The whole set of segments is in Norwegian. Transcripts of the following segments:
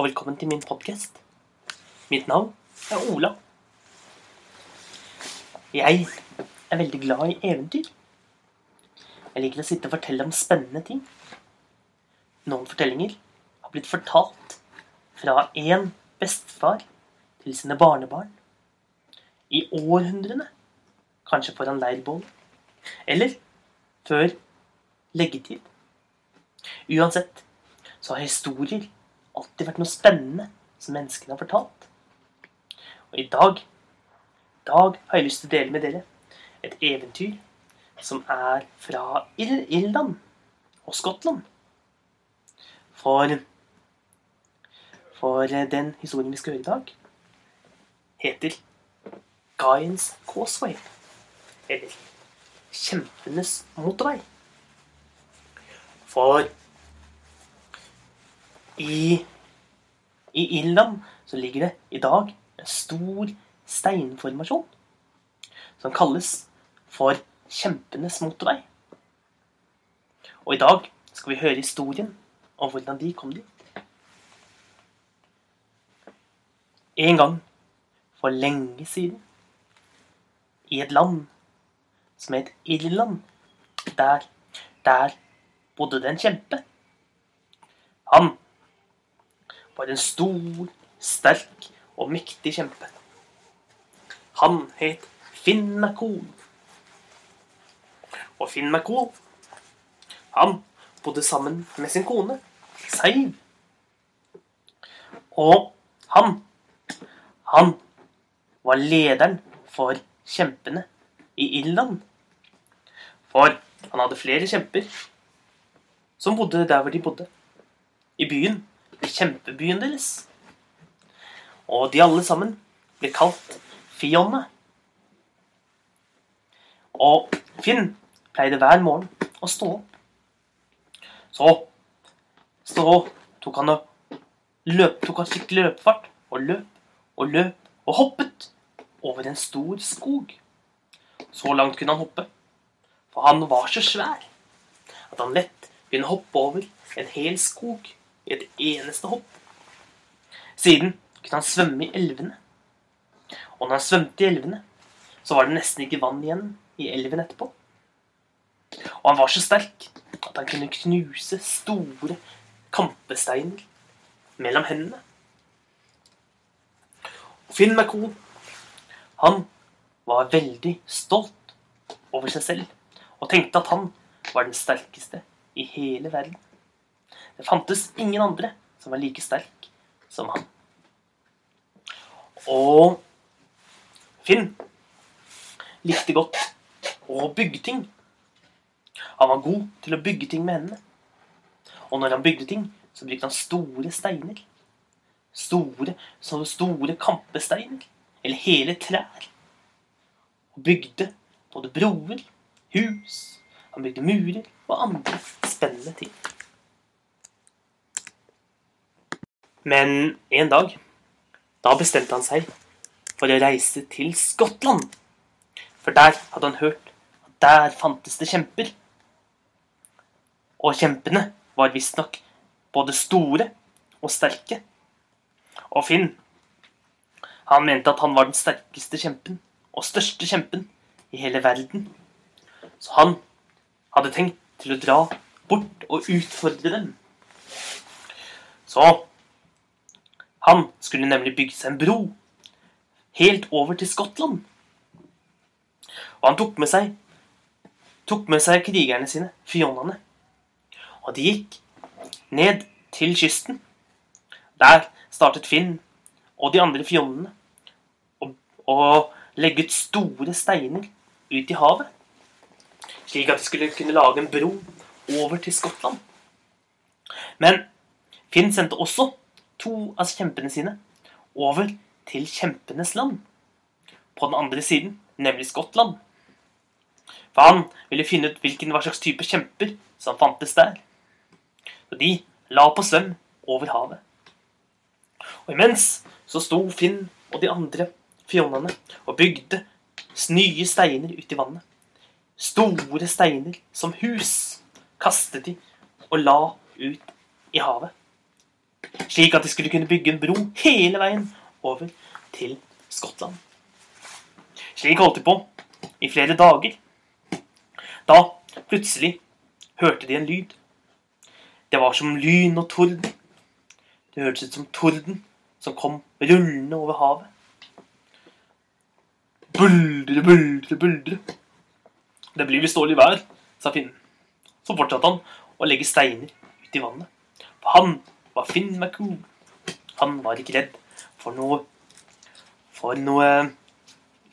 og velkommen til min podkast. Mitt navn er Ola. Jeg er veldig glad i eventyr. Jeg liker å sitte og fortelle om spennende ting. Noen fortellinger har blitt fortalt fra én bestefar til sine barnebarn i århundrene. Kanskje foran leirbål. Eller før leggetid. Uansett så har historier alltid vært noe spennende som menneskene har fortalt. Og i dag, i dag har jeg lyst til å dele med dere et eventyr som er fra Ir Irland og Skottland. For, for den historien vi skal høre i dag, heter Guyans Causeway. Eller Kjempenes motorvei. For i, i Irland så ligger det i dag en stor steinformasjon som kalles for Kjempenes motorvei. Og i dag skal vi høre historien om hvordan de kom dit. En gang for lenge siden, i et land som het Irland, der, der bodde det en kjempe. Han var en stor, sterk og mektig kjempe. Han het Finn McCool. Og Finn McCool, han bodde sammen med sin kone, Seiv. Og han, han var lederen for kjempene i Irland. For han hadde flere kjemper som bodde der hvor de bodde. I byen. Kjempebyen deres. Og de alle sammen ble kalt fionne. Og Finn pleide hver morgen å stå opp. Så så tok han og løp, tok han skikkelig løpefart og løp og løp og hoppet over en stor skog. Så langt kunne han hoppe, for han var så svær at han lett kunne hoppe over en hel skog i et eneste hopp. Siden kunne han svømme i elvene. Og når han svømte i elvene, så var det nesten ikke vann igjen i elven etterpå. Og han var så sterk at han kunne knuse store kampesteiner mellom hendene. Og Finn McCool, han var veldig stolt over seg selv og tenkte at han var den sterkeste i hele verden. Det fantes ingen andre som var like sterk som han. Og Finn likte godt å bygge ting. Han var god til å bygge ting med hendene. Og når han bygde ting, så brukte han store steiner. Store, så store kampesteiner. Eller hele trær. Og bygde både broer, hus, han bygde murer og andre spennende ting. Men en dag, da bestemte han seg for å reise til Skottland. For der hadde han hørt at der fantes det kjemper. Og kjempene var visstnok både store og sterke. Og Finn, han mente at han var den sterkeste kjempen og største kjempen i hele verden. Så han hadde tenkt til å dra bort og utfordre dem. Så han skulle nemlig bygge seg en bro helt over til Skottland. Og han tok med seg tok med seg krigerne sine, fionene. Og de gikk ned til kysten. Der startet Finn og de andre fionnene å legge ut store steiner ut i havet. Slik at de skulle kunne lage en bro over til Skottland. Men Finn sendte også to av kjempene sine over til kjempenes land. På den andre siden, nemlig Skottland. For han ville finne ut hvilken hva slags type kjemper som fantes der. Så de la på svøm over havet. Og imens så sto Finn og de andre fjonnene og bygde nye steiner ut i vannet. Store steiner som hus kastet de og la ut i havet. Slik at de skulle kunne bygge en bro hele veien over til Skottland. Slik holdt de på i flere dager. Da plutselig hørte de en lyd. Det var som lyn og torden. Det hørtes ut som torden som kom rullende over havet. Buldre, buldre, buldre. Det blir visst dårlig vær, sa finnen. Så fortsatte han å legge steiner ut i vannet. For han var Finn McCoo. Han var ikke redd for noe For noe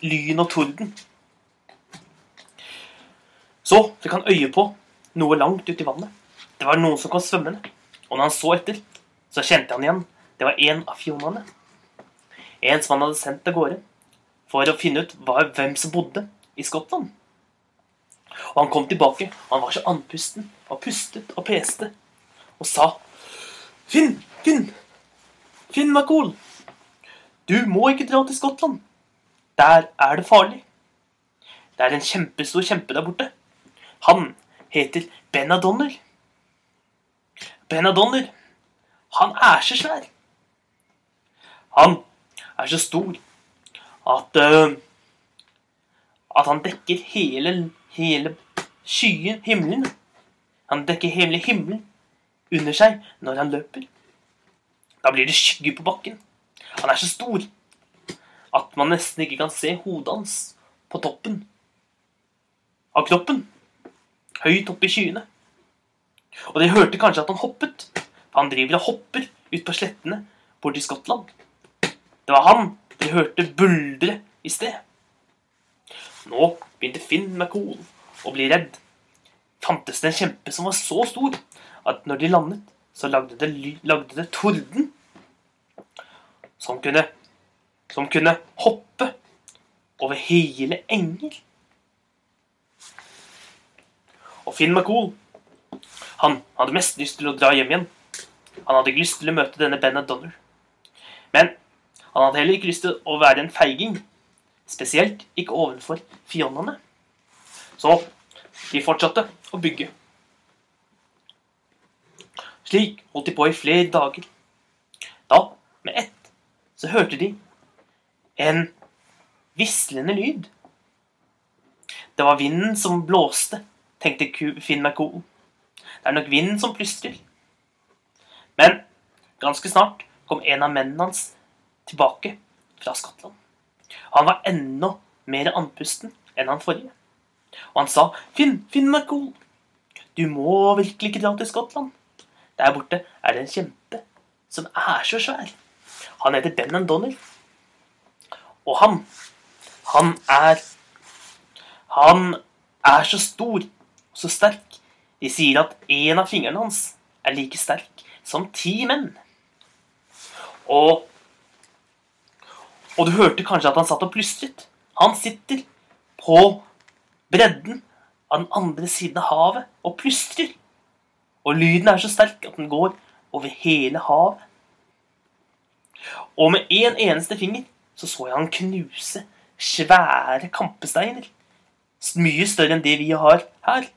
lyn og torden. Så fikk han øye på noe langt uti vannet. Det var noen som kom svømmende. Og når han så etter, så kjente han igjen det var en av fionaene. En som han hadde sendt av gårde for å finne ut hvem som bodde i Skottland. Og han kom tilbake, og han var så andpusten og pustet og peste og sa Finn, Finn, Finn McCool, du må ikke dra til Skottland. Der er det farlig. Det er en kjempestor kjempe der borte. Han heter Benadonner. Benadonner, han er så svær. Han er så stor at uh, At han dekker hele, hele skyen, himmelen. Han dekker hele himmelen under seg når han løper. Da blir det skygge på bakken. Han er så stor at man nesten ikke kan se hodet hans på toppen av kroppen. Høyt oppe i skyene. Og de hørte kanskje at han hoppet. Han driver og hopper ut på slettene borti Skottland. Det var han de hørte buldre i sted. Nå begynte Finn McCool å bli redd. Fantes det en kjempe som var så stor at når de landet, så lagde det, lagde det torden som kunne, som kunne hoppe over hele enger. Og Finn McCool han hadde mest lyst til å dra hjem igjen. Han hadde ikke lyst til å møte denne Bennett Donner. Men han hadde heller ikke lyst til å være en feiging. Spesielt ikke ovenfor fionene. Så de fortsatte å bygge. Slik holdt de på i flere dager. Da, med ett, så hørte de en vislende lyd. Det var vinden som blåste, tenkte Finn McCool. Det er nok vinden som plystrer. Men ganske snart kom en av mennene hans tilbake fra Skottland. Han var enda mer andpusten enn han forrige. Og han sa, 'Finn, Finn McCool, du må virkelig ikke dra til Skottland.' Der borte er det en kjempe som er så svær. Han heter Ben Donald. Og han, han er Han er så stor og så sterk. De sier at en av fingrene hans er like sterk som ti menn. Og og du hørte kanskje at han satt og plystret. Han sitter på bredden av den andre siden av havet og plystrer. Og lyden er så sterk at den går over hele havet. Og med en eneste finger så så jeg han knuse svære kampesteiner. Mye større enn det vi har her.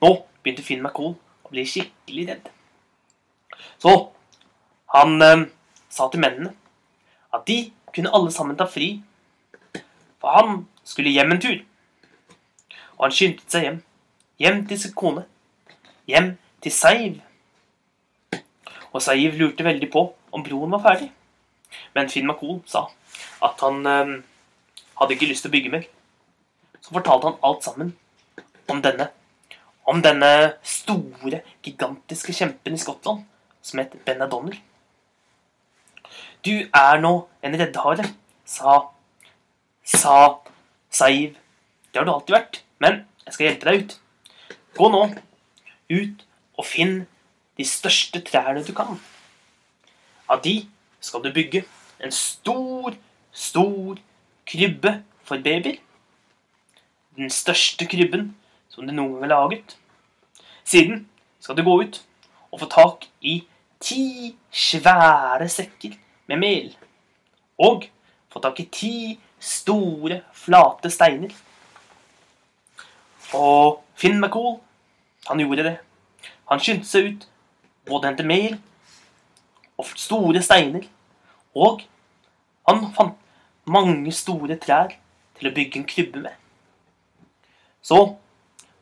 Nå begynte Finn McCool å bli skikkelig redd. Så han eh, sa til mennene at de kunne alle sammen ta fri, for han skulle hjem en tur. Og han skyndte seg hjem. Hjem til sin kone. Hjem til Saiv. Og Saiv lurte veldig på om broen var ferdig. Men Finn McCool sa at han øh, hadde ikke lyst til å bygge mer. Så fortalte han alt sammen om denne om denne store, gigantiske kjempen i Skottland som het Ben Adonner. Du er nå en reddhare, sa sa Saiv. Det har du alltid vært, men jeg skal hjelpe deg ut. Gå nå ut og finn de største trærne du kan. Av de skal du bygge en stor, stor krybbe for babyer. Den største krybben som du noen gang har laget. Siden skal du gå ut og få tak i ti svære sekker med mel. Og få tak i ti store, flate steiner. Og Finn McCool, han gjorde det. Han skyndte seg ut, både hente mel og store steiner. Og han fant mange store trær til å bygge en krybbe med. Så,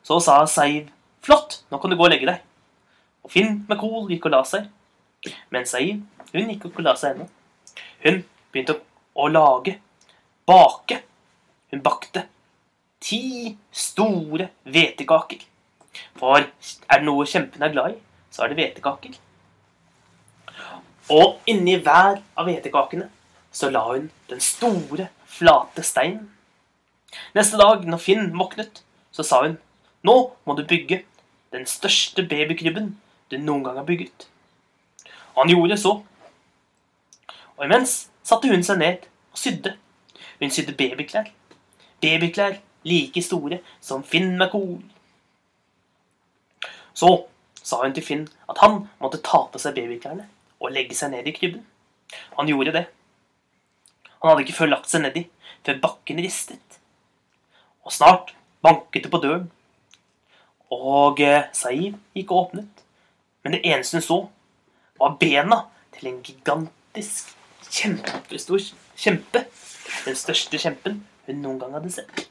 så sa Seiv, flott, nå kan du gå og legge deg. Og Finn med Kol gikk og la seg. Men Seiv, hun gikk og la seg ennå. Hun begynte å lage, bake. Hun bakte ti store hvetekaker. For er det noe kjempen er glad i, så er det hvetekaker. Og inni hver av hvetekakene så la hun den store, flate steinen. Neste dag, når Finn våknet, så sa hun nå må du bygge den største babykrybben du noen gang har bygget. Og han gjorde så. Og imens satte hun seg ned og sydde. Hun sydde babyklær. Babyklær like store som Finn McCool. Så sa hun til Finn at han måtte ta på seg babyklærne og legge seg ned i krybben. Han gjorde det. Han hadde ikke før lagt seg nedi før bakken ristet. Og snart banket det på døren. Og eh, Saeed gikk og åpnet. Men det eneste hun så, var bena til en gigantisk, kjempestor kjempe. Den største kjempen hun noen gang hadde sett.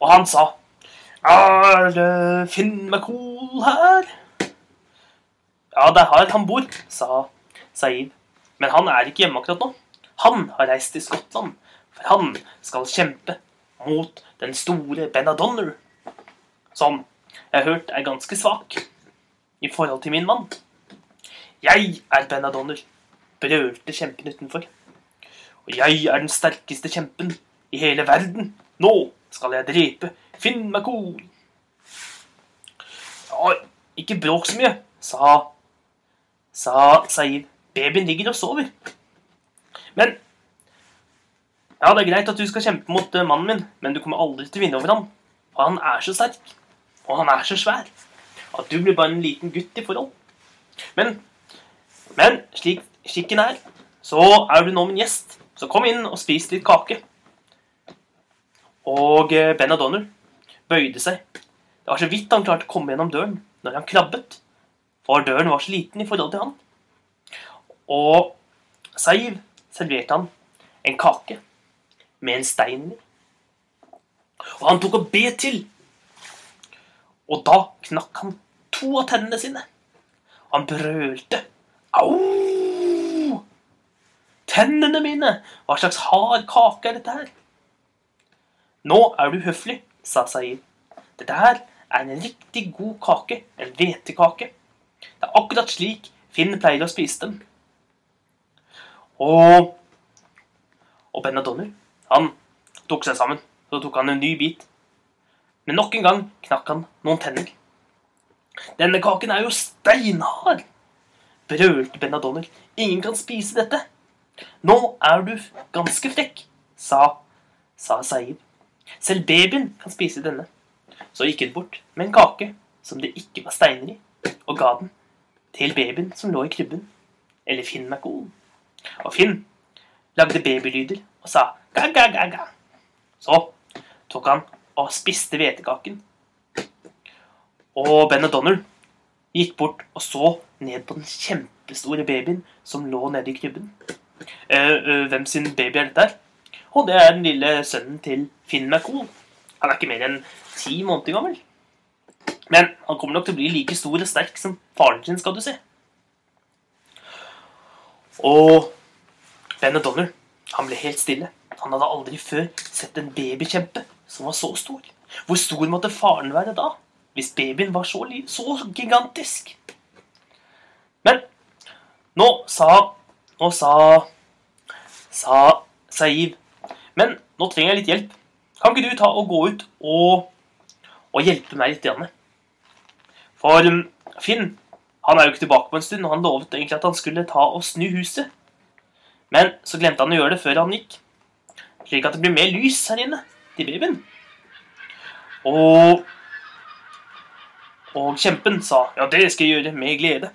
Og han sa er det Finn McCool her? Ja, det er her han bor, sa Saeed. Men han er ikke hjemme akkurat nå. Han har reist til Skottland, for han skal kjempe mot den store Benadonner, som jeg har hørt er ganske svak i forhold til min mann. Jeg er Benadonner, brølte kjempen utenfor. Og jeg er den sterkeste kjempen i hele verden. Nå skal jeg drepe Finn meg cool. Ja, ikke bråk så mye, sa, sa Saeed. Babyen ligger og sover. Men Ja, det er greit at du skal kjempe mot uh, mannen min, men du kommer aldri til å vinne over ham. For han er så sterk, og han er så svær, at du blir bare en liten gutt i forhold. Men, men slik skikken er, så er du nå min gjest. Så kom inn og spis litt kake. Og uh, Ben O'Donnell bøyde seg. Det var så vidt han klarte å komme gjennom døren når han krabbet, for døren var så liten i forhold til han. Og Saiv serverte han en kake med en stein i. Og han tok og bet til. Og da knakk han to av tennene sine. Han brølte. Au! Tennene mine! Hva slags hard kake er dette her? Nå er du høflig, sa Saeed. Dette her er en riktig god kake. En hvetekake. Det er akkurat slik Finn pleier å spise dem. Og Og Benadonner, han tok seg sammen. Så tok han en ny bit. Men nok en gang knakk han noen tenner. Denne kaken er jo steinhard! brølte Benadonner. Ingen kan spise dette. Nå er du ganske frekk, sa, sa Saeed. Selv babyen kan spise denne. Så gikk hun bort med en kake som det ikke var steiner i, og ga den til babyen som lå i krybben, eller Finn McCool. Og Finn lagde babylyder og sa ga-ga-ga-ga. Så tok han og spiste hvetekaken. Og Ben O'Donnell gikk bort og så ned på den kjempestore babyen som lå nede i krybben. Uh, uh, hvem sin baby er dette her? Og det er den lille sønnen til Finn McCool. Han er ikke mer enn ti måneder gammel. Men han kommer nok til å bli like stor og sterk som faren sin, skal du se. Og Ben Donner, han ble helt stille. Han hadde aldri før sett en babykjempe som var så stor. Hvor stor måtte faren være da? Hvis babyen var så, så gigantisk? Men nå sa Nå sa Sa Saiv men nå trenger jeg litt hjelp. Kan ikke du ta og gå ut og, og hjelpe meg litt? Janne? For um, Finn han er jo ikke tilbake på en stund, og han lovet egentlig at han skulle ta og snu huset. Men så glemte han å gjøre det før han gikk. Slik at det blir mer lys her inne til babyen. Og Og kjempen sa ja, det skal jeg gjøre med glede.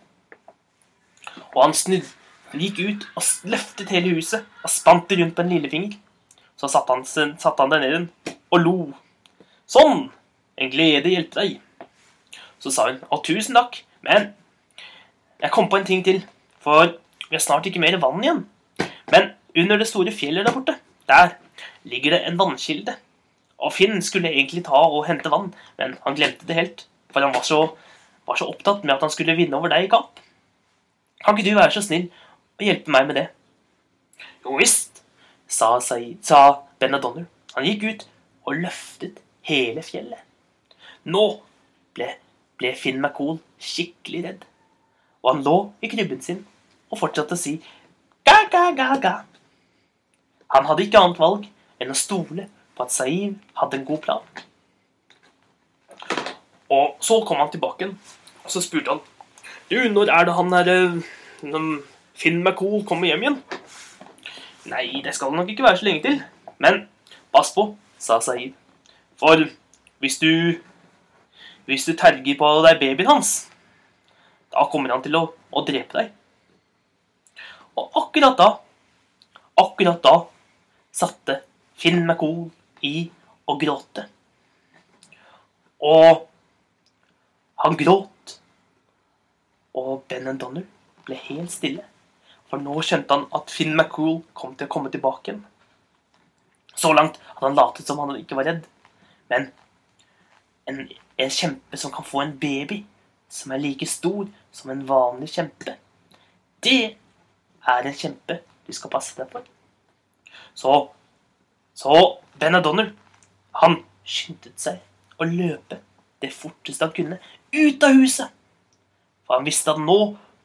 Og han snudde, gikk ut og løftet hele huset og spant det rundt på en lillefinger. Så satte han, satte han deg ned og lo. Sånn! En glede hjelpe deg. Så sa hun å, tusen takk, men jeg kom på en ting til. For vi har snart ikke mer vann igjen. Men under det store fjellet der borte, der ligger det en vannkilde. Og Finn skulle egentlig ta og hente vann, men han glemte det helt. For han var så, var så opptatt med at han skulle vinne over deg i kamp. Kan ikke du være så snill og hjelpe meg med det? Jo visst, sa, sa Benadonner. Han gikk ut og løftet hele fjellet. Nå ble, ble Finn McCool skikkelig redd, og han lå i krybben sin og fortsatte å si ga, ga, ga, ga. Han hadde ikke annet valg enn å stole på at Saeed hadde en god plan. Og så kom han tilbake og så spurte han Du, når er det han derre Finn McCool kommer hjem igjen? Nei, det skal nok ikke være så lenge til. Men pass på, sa Saeed. For hvis du Hvis du terger på deg babyen hans, da kommer han til å, å drepe deg. Og akkurat da, akkurat da, satte Finn McCool i å gråte. Og han gråt. Og Ben Donner ble helt stille. For nå skjønte han at Finn McCool kom til å komme tilbake igjen. Så langt hadde han latet som han ikke var redd. Men en, en kjempe som kan få en baby som er like stor som en vanlig kjempe, det er en kjempe du skal passe deg for. Så, så Benadonner, han skyndte seg å løpe det forteste han kunne ut av huset. For han visste at nå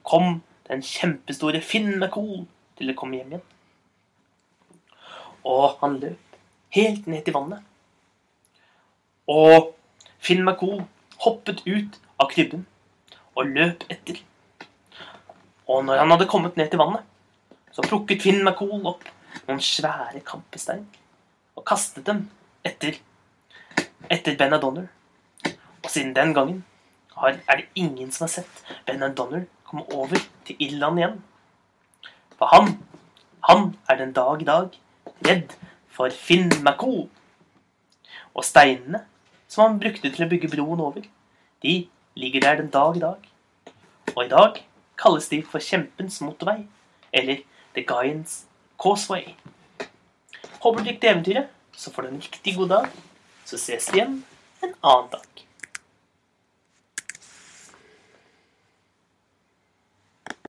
kom den kjempestore Finn McCool til å komme hjem igjen. Og han løp helt ned til vannet. Og Finn McCool hoppet ut av krybben og løp etter. Og når han hadde kommet ned til vannet, så plukket Finn McCool opp noen svære kampesteiner og kastet dem etter, etter Benadonner. Og siden den gangen har, er det ingen som har sett Benadonner komme over til Irland igjen. For han, han er den dag i dag redd for Finn McCool. Og steinene som han brukte til å bygge broen over, de ligger der den dag i dag. Og i dag kalles de for Kjempens motorvei, eller The Guyans Causeway. Håper du likte eventyret, så får du en riktig god dag. Så ses vi igjen en annen dag.